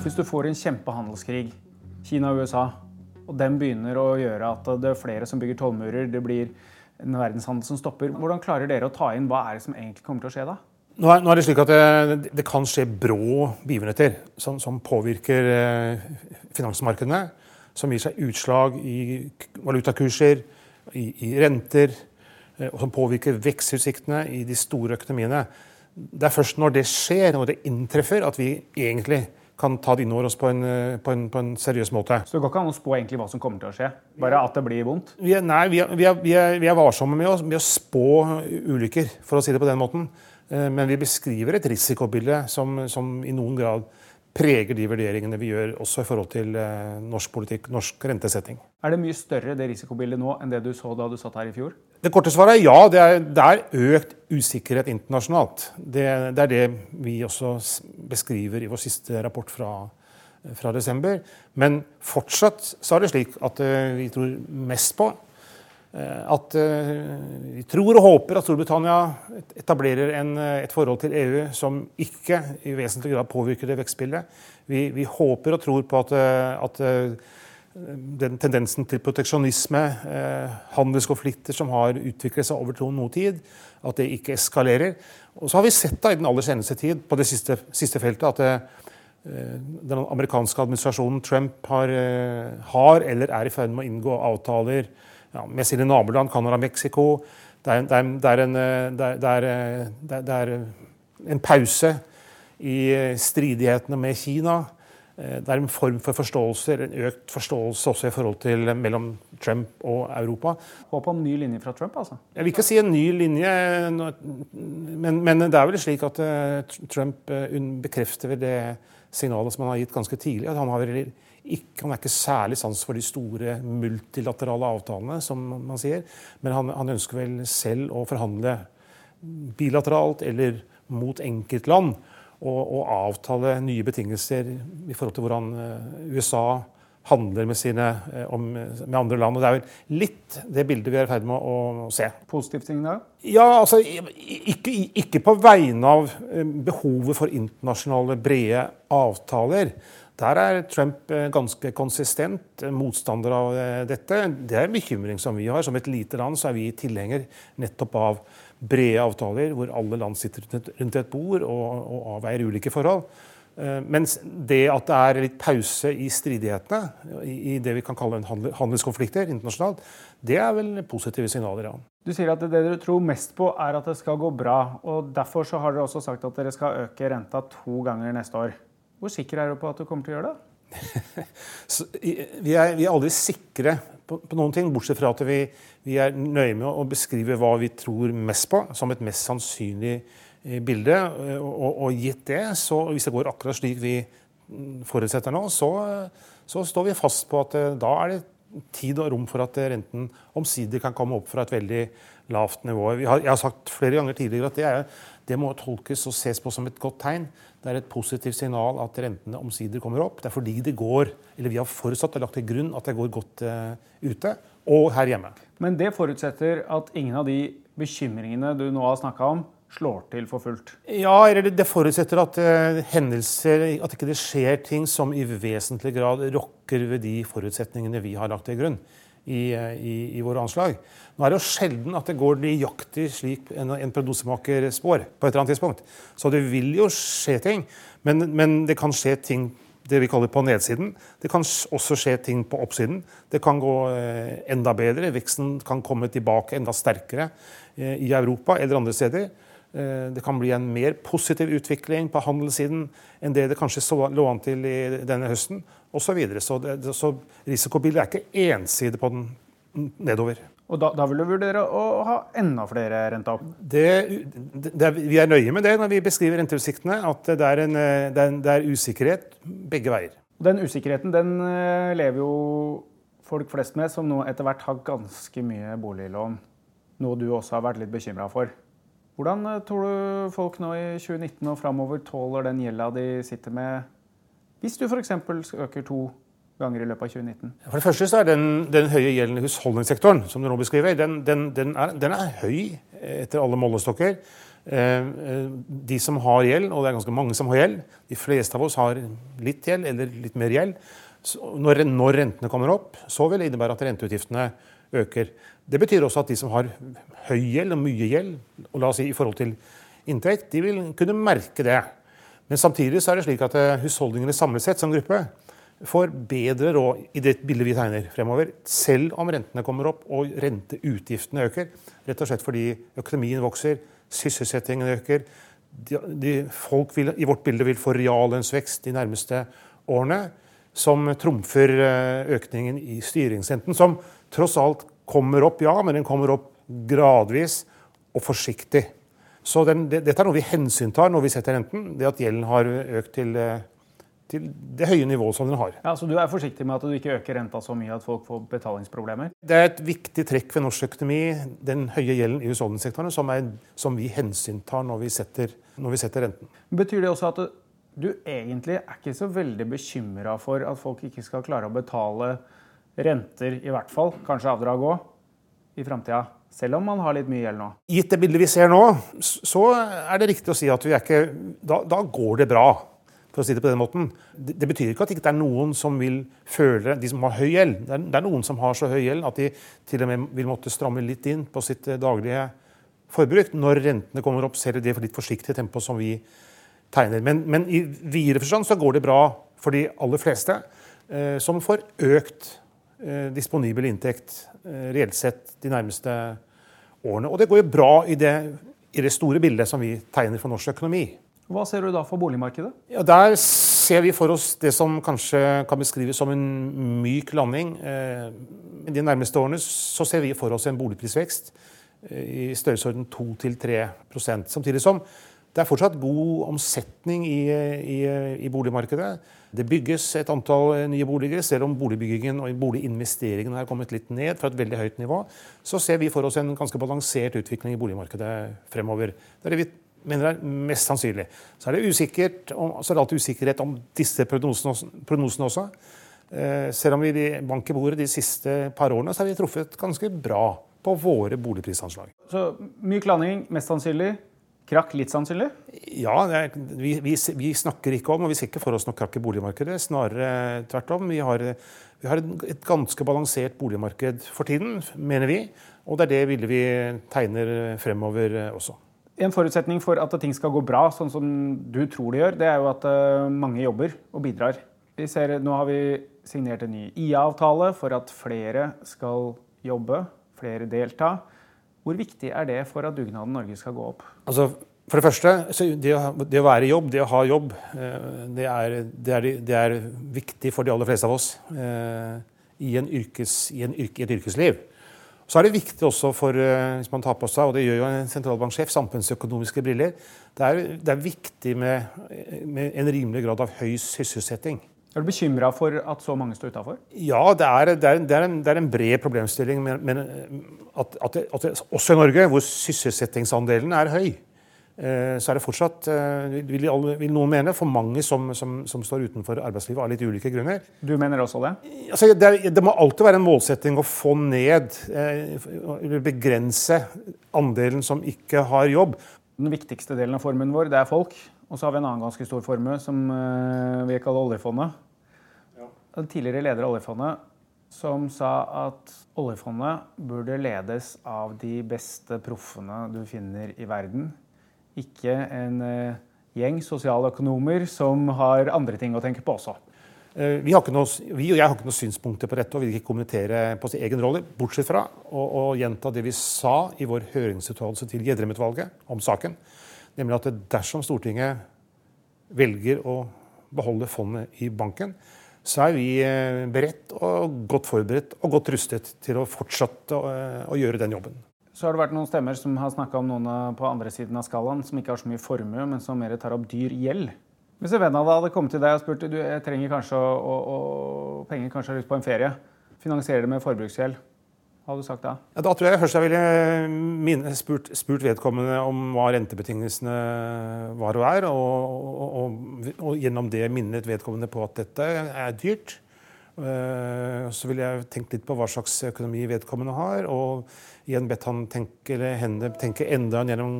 Hvis du får en kjempehandelskrig, Kina og USA, og den begynner å gjøre at det er flere som bygger tollmurer, det blir en verdenshandel som stopper, hvordan klarer dere å ta inn hva er det som egentlig kommer til å skje da? Nå er, nå er det slik at det, det, kan skje brå begivenheter som, som påvirker eh, finansmarkedene. Som gir seg utslag i valutakurser, i, i renter, eh, og som påvirker vekstutsiktene i de store økonomiene. Det er først når det skjer, når det inntreffer, at vi egentlig kan ta det innover oss på en, eh, på, en, på en, seriøs måte. Så det går ikke an å spå egentlig hva som kommer til å skje? Bare at det blir vondt? Vi er, nei, vi er, vi er, vi er varsomme med å, med å, spå ulykker, for å si det på den måten. Eh, men vi beskriver et risikobilde som, som i noen grad preger de vurderingene vi gjør også i forhold til eh, norsk politikk, norsk rentesetting. Er det mye større det risikobildet nå enn det du så da du satt her i fjor? Det korte svaret er ja. Det er, det er økt usikkerhet internasjonalt. Det, det, er det vi også beskriver i vår siste rapport fra, fra desember. Men fortsatt så er det slik at eh, vi tror mest på at eh, vi tror og håper at Storbritannia etablerer en, eh, et forhold til EU som ikke i vesentlig grad påvirker det vekstbildet. Vi, vi håper og tror på at, at den tendensen til proteksjonisme, handelskonflikter som har utviklet seg over noe tid, at det ikke eskalerer. Og så har vi sett da i den aller seneste tid på det siste, siste feltet at eh, den amerikanske administrasjonen Trump har, har eller er i ferd med å inngå avtaler ja, med sine naboland, Canada Mexico. Det er, det, er, det, er en, det, det er, en, pause i stridighetene med Kina. Det er en form for forståelse, en økt forståelse også i forhold til mellom Trump og Europa. Håp om ny linje fra Trump, altså? Jeg vil ikke si en ny linje, men, men det er vel slik at Trump bekrefter det signalet som han har gitt ganske tidlig. at han har ikke, han er ikke særlig sans for de store multilaterale avtalene, som man sier. Men han, han ønsker vel selv å forhandle bilateralt eller mot enkeltland. Og, og avtale nye betingelser i forhold til hvordan eh, USA handler med, sine, eh, om, med andre land. Og det er vel litt det bildet vi er i ferd med å, å se. ting da? Ja, altså ikke, ikke, på vegne av eh, behovet for internasjonale, brede avtaler. Der er Trump eh, ganske konsistent motstander av eh, dette. Det er en bekymring som vi har. Som et lite land så er vi tilhenger nettopp av brede avtaler, hvor alle land sitter rundt et bord og, og avveier ulike forhold. Eh, mens det at det er litt pause i stridighetene, i det vi kan kalle handelskonflikter internasjonalt, det er vel positive signaler, ja. Du sier at det dere tror mest på, er at det skal gå bra. og Derfor så har dere også sagt at dere skal øke renta to ganger neste år. Hvor sikker er du på at du kommer til å gjøre det? vi, er, vi, er, aldri sikre på, på, noen ting, bortsett fra at vi, vi, er nøye med å beskrive hva vi tror mest på, som et mest sannsynlig eh, bilde. Og, og, og gitt det, så hvis det går akkurat slik vi forutsetter nå, så, så står vi fast på at eh, da er det tid og rom for at renten omsider kan komme opp fra et veldig lavt nivå. Har, jeg har sagt flere ganger tidligere at det, er, det, må tolkes og ses på som et godt tegn. Det er et positivt signal at rentene omsider kommer opp. Det er fordi det går, eller vi har forutsatt og lagt til grunn at det går godt uh, ute, og her hjemme. Men det forutsetter at ingen av de bekymringene du nå har snakka om, slår til for fullt? Ja, eller det forutsetter at uh, hendelser At ikke det skjer ting som i vesentlig grad rokker ved de forutsetningene vi har lagt til grunn i, uh, i, i våre anslag. Nå er det jo sjelden at det går nøyaktig slik en, en prognosemaker spår. på et eller annet tidspunkt. Så det vil jo skje ting. Men, men, det kan skje ting det vi kaller på nedsiden. Det kan også skje ting på oppsiden. Det kan gå eh, enda bedre. Veksten kan komme tilbake enda sterkere eh, i Europa eller andre steder. Eh, det kan bli en mer positiv utvikling på handelssiden enn det det kanskje lå an til i denne høsten, osv. Så, videre. så, så risikobildet er ikke ensidig på den nedover. Og da, da, vil du vurdere å ha enda flere renteopp? Det, det, vi er nøye med det når vi beskriver renteutsiktene. At det er, en, det, er, det er, usikkerhet begge veier. Den usikkerheten den eh, lever jo folk flest med, som nå etter hvert har ganske mye boliglån. Noe du også har vært litt bekymra for. Hvordan eh, tror du folk nå i 2019 og framover tåler den gjelda de sitter med, hvis du f.eks. øker to ganger i løpet av 2019? For det første så er den, den høye gjelden i husholdningssektoren som du nå beskriver, den, den, den, er, den er høy etter alle målestokker. De som har gjeld, og det er ganske mange som har gjeld, de fleste av oss har litt gjeld eller litt mer gjeld. Når, når rentene kommer opp, så vil det innebære at renteutgiftene øker. Det betyr også at de som har høy gjeld og mye gjeld, og la oss si i forhold til inntekt, de vil kunne merke det. Men samtidig så er det slik at husholdningene samlet sett som gruppe får bedre råd i det bildet vi tegner fremover, selv om rentene kommer opp og renteutgiftene øker. Rett og slett fordi økonomien vokser, sysselsettingen øker. De, de, folk vil, i vårt bilde vil få reallønnsvekst de nærmeste årene, som trumfer eh, økningen i styringsrenten, som tross alt kommer opp, ja, men den kommer opp gradvis og forsiktig. Så den, det, dette er noe vi hensyntar når vi setter renten. Det at gjelden har økt til eh, til det høye nivået som den har. Ja, Så du er forsiktig med at du ikke øker renta så mye at folk får betalingsproblemer? Det er et viktig trekk ved norsk økonomi, den høye gjelden i husholdningssektoren, som, som vi hensyntar når vi, setter, når vi setter renten. Betyr det også at du egentlig er ikke så veldig bekymra for at folk ikke skal klare å betale renter, i hvert fall, kanskje avdrag òg, i framtida? Selv om man har litt mye gjeld nå? Gitt det bildet vi ser nå, så er det riktig å si at vi er ikke Da, da går det bra for å si det på den måten. Det, det betyr ikke at det ikke er noen som vil føle, de som har høy gjeld. Det er, det er, noen som har så høy gjeld at de til og med vil måtte stramme litt inn på sitt eh, daglige forbruk. Når rentene kommer opp, ser det for litt forsiktig tempo som vi tegner. Men, men i videre forstand så går det bra for de aller fleste, eh, som får økt eh, disponibel inntekt reelt sett de nærmeste årene. Og det går jo bra i det, i det store bildet som vi tegner for norsk økonomi. Hva ser du da for boligmarkedet? Ja, der ser vi for oss det som kanskje kan beskrives som en myk landing. Eh, de nærmeste årene så ser vi for oss en boligprisvekst eh, i størrelsesorden 2-3 Samtidig som det er fortsatt god omsetning i, i, i, boligmarkedet. Det bygges et antall nye boliger. Selv om boligbyggingen og boliginvesteringen har kommet litt ned fra et veldig høyt nivå, så ser vi for oss en ganske balansert utvikling i boligmarkedet fremover. Det er det vi mener er mest sannsynlig. Så er det, usikkert, så er det alltid usikkerhet om disse prognosene, også. Eh, selv om vi bank i bordet de siste par årene så har vi truffet ganske bra på våre boligprisanslag. Så myk landing mest sannsynlig. Krakk litt sannsynlig? Ja, er, vi, vi, vi, snakker ikke om og vi ser ikke for oss noe krakk i boligmarkedet. Snarere tvert om. Vi har, vi har et ganske balansert boligmarked for tiden, mener vi. Og det er det bildet vi tegner fremover også. En forutsetning for at ting skal gå bra, sånn som du tror det gjør, det er jo at eh, mange jobber og bidrar. Vi ser, nå har vi signert en ny IA-avtale for at flere skal jobbe, flere delta. Hvor viktig er det for at dugnaden Norge skal gå opp? Altså, for det første, det å, det å, være i jobb, det å ha jobb, eh, det er, det, er, det er, viktig for de aller fleste av oss eh, i, yrkes, i, yrke, i et yrkesliv. Så er det viktig også for, eh, hvis man tar på seg, og det gjør jo en sentralbanksjef, samfunnsøkonomiske briller, det er, det er viktig med, med, en rimelig grad av høy sysselsetting. Er du bekymra for at så mange står utafor? Ja, det er, det, er, det, er en, det er, en, bred problemstilling. Men, men at, at, at også i Norge, hvor sysselsettingsandelen er høy, Eh, så er det fortsatt, eh, vil, noen mene, for mange som, som, som, står utenfor arbeidslivet av litt ulike grunner. Du mener også det? Altså, det, det, må alltid være en målsetting å få ned, eh, begrense, andelen som ikke har jobb. Den viktigste delen av formuen vår, det er folk. Og så har vi en annen ganske stor formue som vi kaller oljefondet. Ja. En tidligere leder av oljefondet som sa at oljefondet burde ledes av de beste proffene du finner i verden ikke en eh, gjeng sosialøkonomer som har andre ting å tenke på også. Eh, vi, noe, vi, og jeg har ikke noen synspunkter på dette og vil ikke kommentere på sin egen rolle, bortsett fra å, å gjenta det vi sa i vår høringsuttalelse til Gjedrem-utvalget om saken, nemlig at dersom Stortinget velger å beholde fondet i banken, så er vi eh, beredt og godt forberedt og godt rustet til å fortsette å, å gjøre den jobben. Så har det vært noen stemmer som har snakka om noen på andre siden av skalaen som ikke har så mye formue, men som mer tar opp dyr gjeld. Hvis en venn av deg hadde kommet til deg og spurt du, jeg trenger kanskje å, å, penger kanskje har lyst på en ferie, finansierer det med forbruksgjeld, hva hadde du sagt da? Ja, da tror jeg først jeg ville spurt, spurt, vedkommende om hva rentebetingelsene var og er, og, og, og gjennom det minnet vedkommende på at dette er dyrt. Eh, så ville jeg tenkt litt på hva slags økonomi vedkommende har, og igjen bedt han tenke, eller henne tenke enda gjennom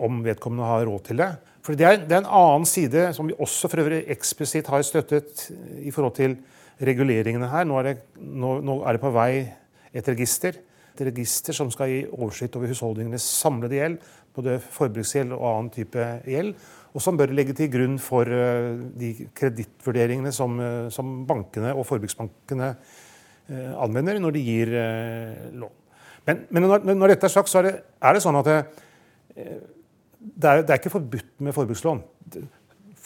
om vedkommende har råd til det. For det er, det er en annen side som vi også for øvrig eksplisitt har støttet i forhold til reguleringene her. Nå er det, nå, nå er det på vei et register. Et register som skal gi oversikt over husholdningenes samlede gjeld, både forbruksgjeld og annen type gjeld og som bør legge til grunn for eh, de kredittvurderingene som, eh, som, bankene og forbruksbankene eh, anvender når de gir lån. Men, men når, når, dette er sagt, så er det, er det sånn at det, det, er, det, er, ikke forbudt med forbrukslån.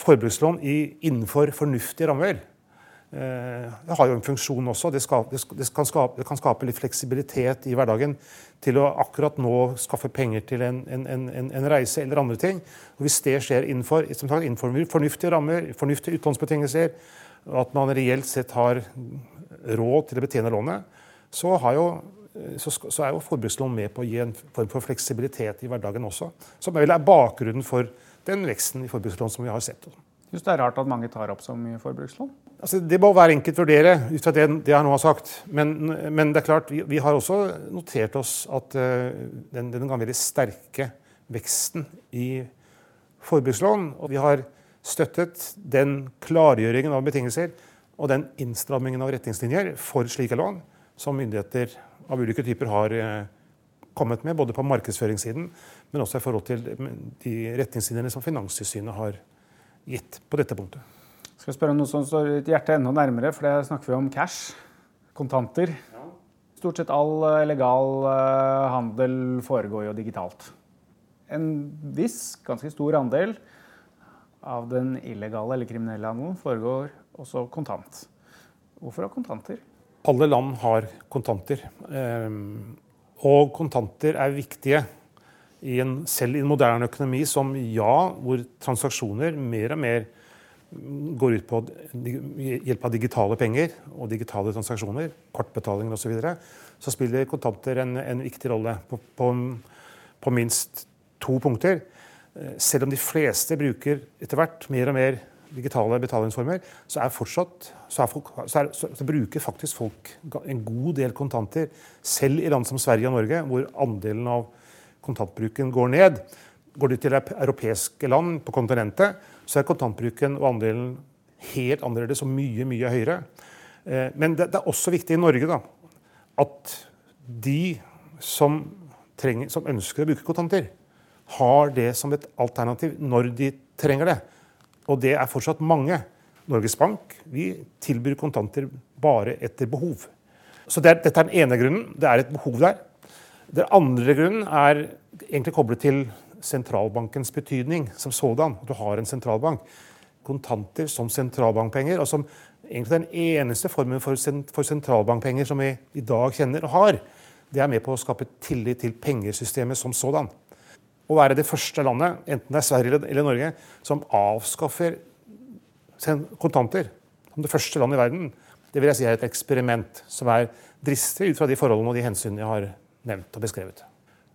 Forbrukslån i, innenfor fornuftige rammer det har jo en funksjon også. Det, skal, det, kan skape, det, kan skape, litt fleksibilitet i hverdagen til å akkurat nå skaffe penger til en, en, en, en reise eller andre ting. Og hvis det skjer innenfor, sagt, innenfor fornuftige rammer, fornuftige utlånsbetingelser, at man reelt sett har råd til å betjene lånet, så, jo, så, så er jo forbrukslån med på å gi en form for fleksibilitet i hverdagen også. Som vel er bakgrunnen for den veksten i forbrukslån som vi har sett. Syns det er rart at mange tar opp så mye forbrukslån? Altså, det må hver enkelt vurdere ut fra det, det, jeg nå har sagt. Men, men det er klart, vi, vi, har også notert oss at uh, den, den veldig sterke veksten i forbrukslån, og vi har støttet den klargjøringen av betingelser og den innstrammingen av retningslinjer for slike lån som myndigheter av ulike typer har uh, kommet med, både på markedsføringssiden, men også i forhold til de retningslinjene som Finanstilsynet har gitt på dette punktet. Jeg skal spørre om noe som står ditt hjerte enda nærmere, for det snakker vi om cash. Kontanter. Ja. Stort sett all eh, legal eh, handel foregår jo digitalt. En viss, ganske stor andel av den illegale eller kriminelle handelen foregår også kontant. Hvorfor ha kontanter? Alle land har kontanter. Ehm, og kontanter er viktige i en, selv i en moderne økonomi som ja, hvor transaksjoner mer og mer går ut på hjelp av digitale penger og digitale transaksjoner, kortbetalinger osv., så, videre, så spiller kontanter en, en viktig rolle på, på, på, minst to punkter. Eh, selv om de fleste bruker etter hvert mer og mer digitale betalingsformer, så, er fortsatt, så, er folk, så, er, så bruker faktisk folk en god del kontanter, selv i land som Sverige og Norge, hvor andelen av kontantbruken går ned. Går du til europeiske land på kontinentet, så er kontantbruken og andelen helt annerledes og mye, mye høyere. Eh, men det er også viktig i Norge da, at de som, trenger, som ønsker å bruke kontanter, har det som et alternativ når de trenger det. Og det er fortsatt mange. Norges Bank vi tilbyr kontanter bare etter behov. Så det er, Dette er den ene grunnen. Det er et behov der. Den andre grunnen er egentlig koblet til sentralbankens betydning som sådan. Du har en sentralbank. Kontanter som sentralbankpenger, og som egentlig den eneste formen for, sentralbankpenger som vi i dag kjenner og har, det er med på å skape tillit til pengesystemet som sådan. Å være det første landet, enten det er Sverige eller Norge, som avskaffer kontanter som det første landet i verden, det vil jeg si er et eksperiment som er dristig ut fra de forholdene og de hensynene jeg har nevnt og beskrevet.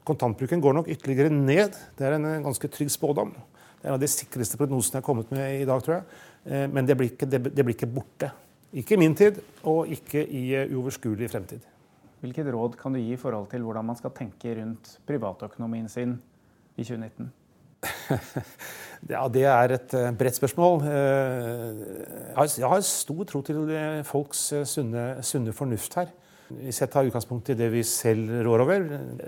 Kontantbruken går nok ytterligere ned. Det er en ganske trygg spådom. Det er en av de sikreste prognosene jeg har kommet med i dag, tror jeg. Eh, men det blir ikke, det, blir ikke borte. Ikke i min tid, og ikke i eh, uoverskuelig fremtid. Hvilket råd kan du gi i forhold til hvordan man skal tenke rundt privatøkonomien sin i 2019? ja, Det er et eh, bredt spørsmål. Jeg har stor tro til folks sunne, sunne fornuft her. Hvis jeg tar utgangspunkt i det vi selv rår over,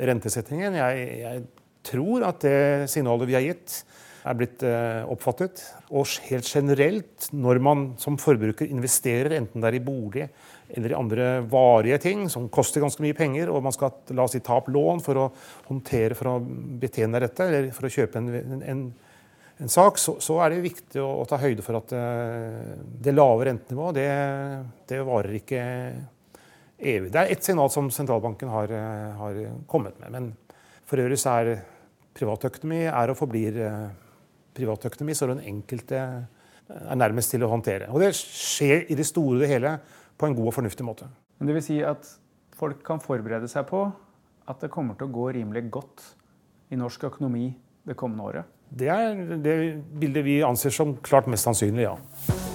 rentesettingen jeg, jeg, tror at det signalet vi har gitt, er blitt eh, oppfattet. Og helt generelt, når man som forbruker investerer, enten det er i bolig eller i andre varige ting som koster ganske mye penger, og man skal la oss si, ta opp lån for å håndtere, for å betjene dette, eller for å kjøpe en, en, en sak, så, så, er det viktig å, å, ta høyde for at uh, det lave rentenivået det, det varer ikke evig. Det er ett signal som sentralbanken har, eh, har, kommet med. Men for øvrig så er privatøkonomi er og forblir eh, privatøkonomi, så den enkelte eh, er nærmest til å håndtere. Og det skjer i det store og det hele på en god og fornuftig måte. Men det vil si at folk kan forberede seg på at det kommer til å gå rimelig godt i norsk økonomi det kommende året? Det er det bildet vi anser som klart mest sannsynlig, ja.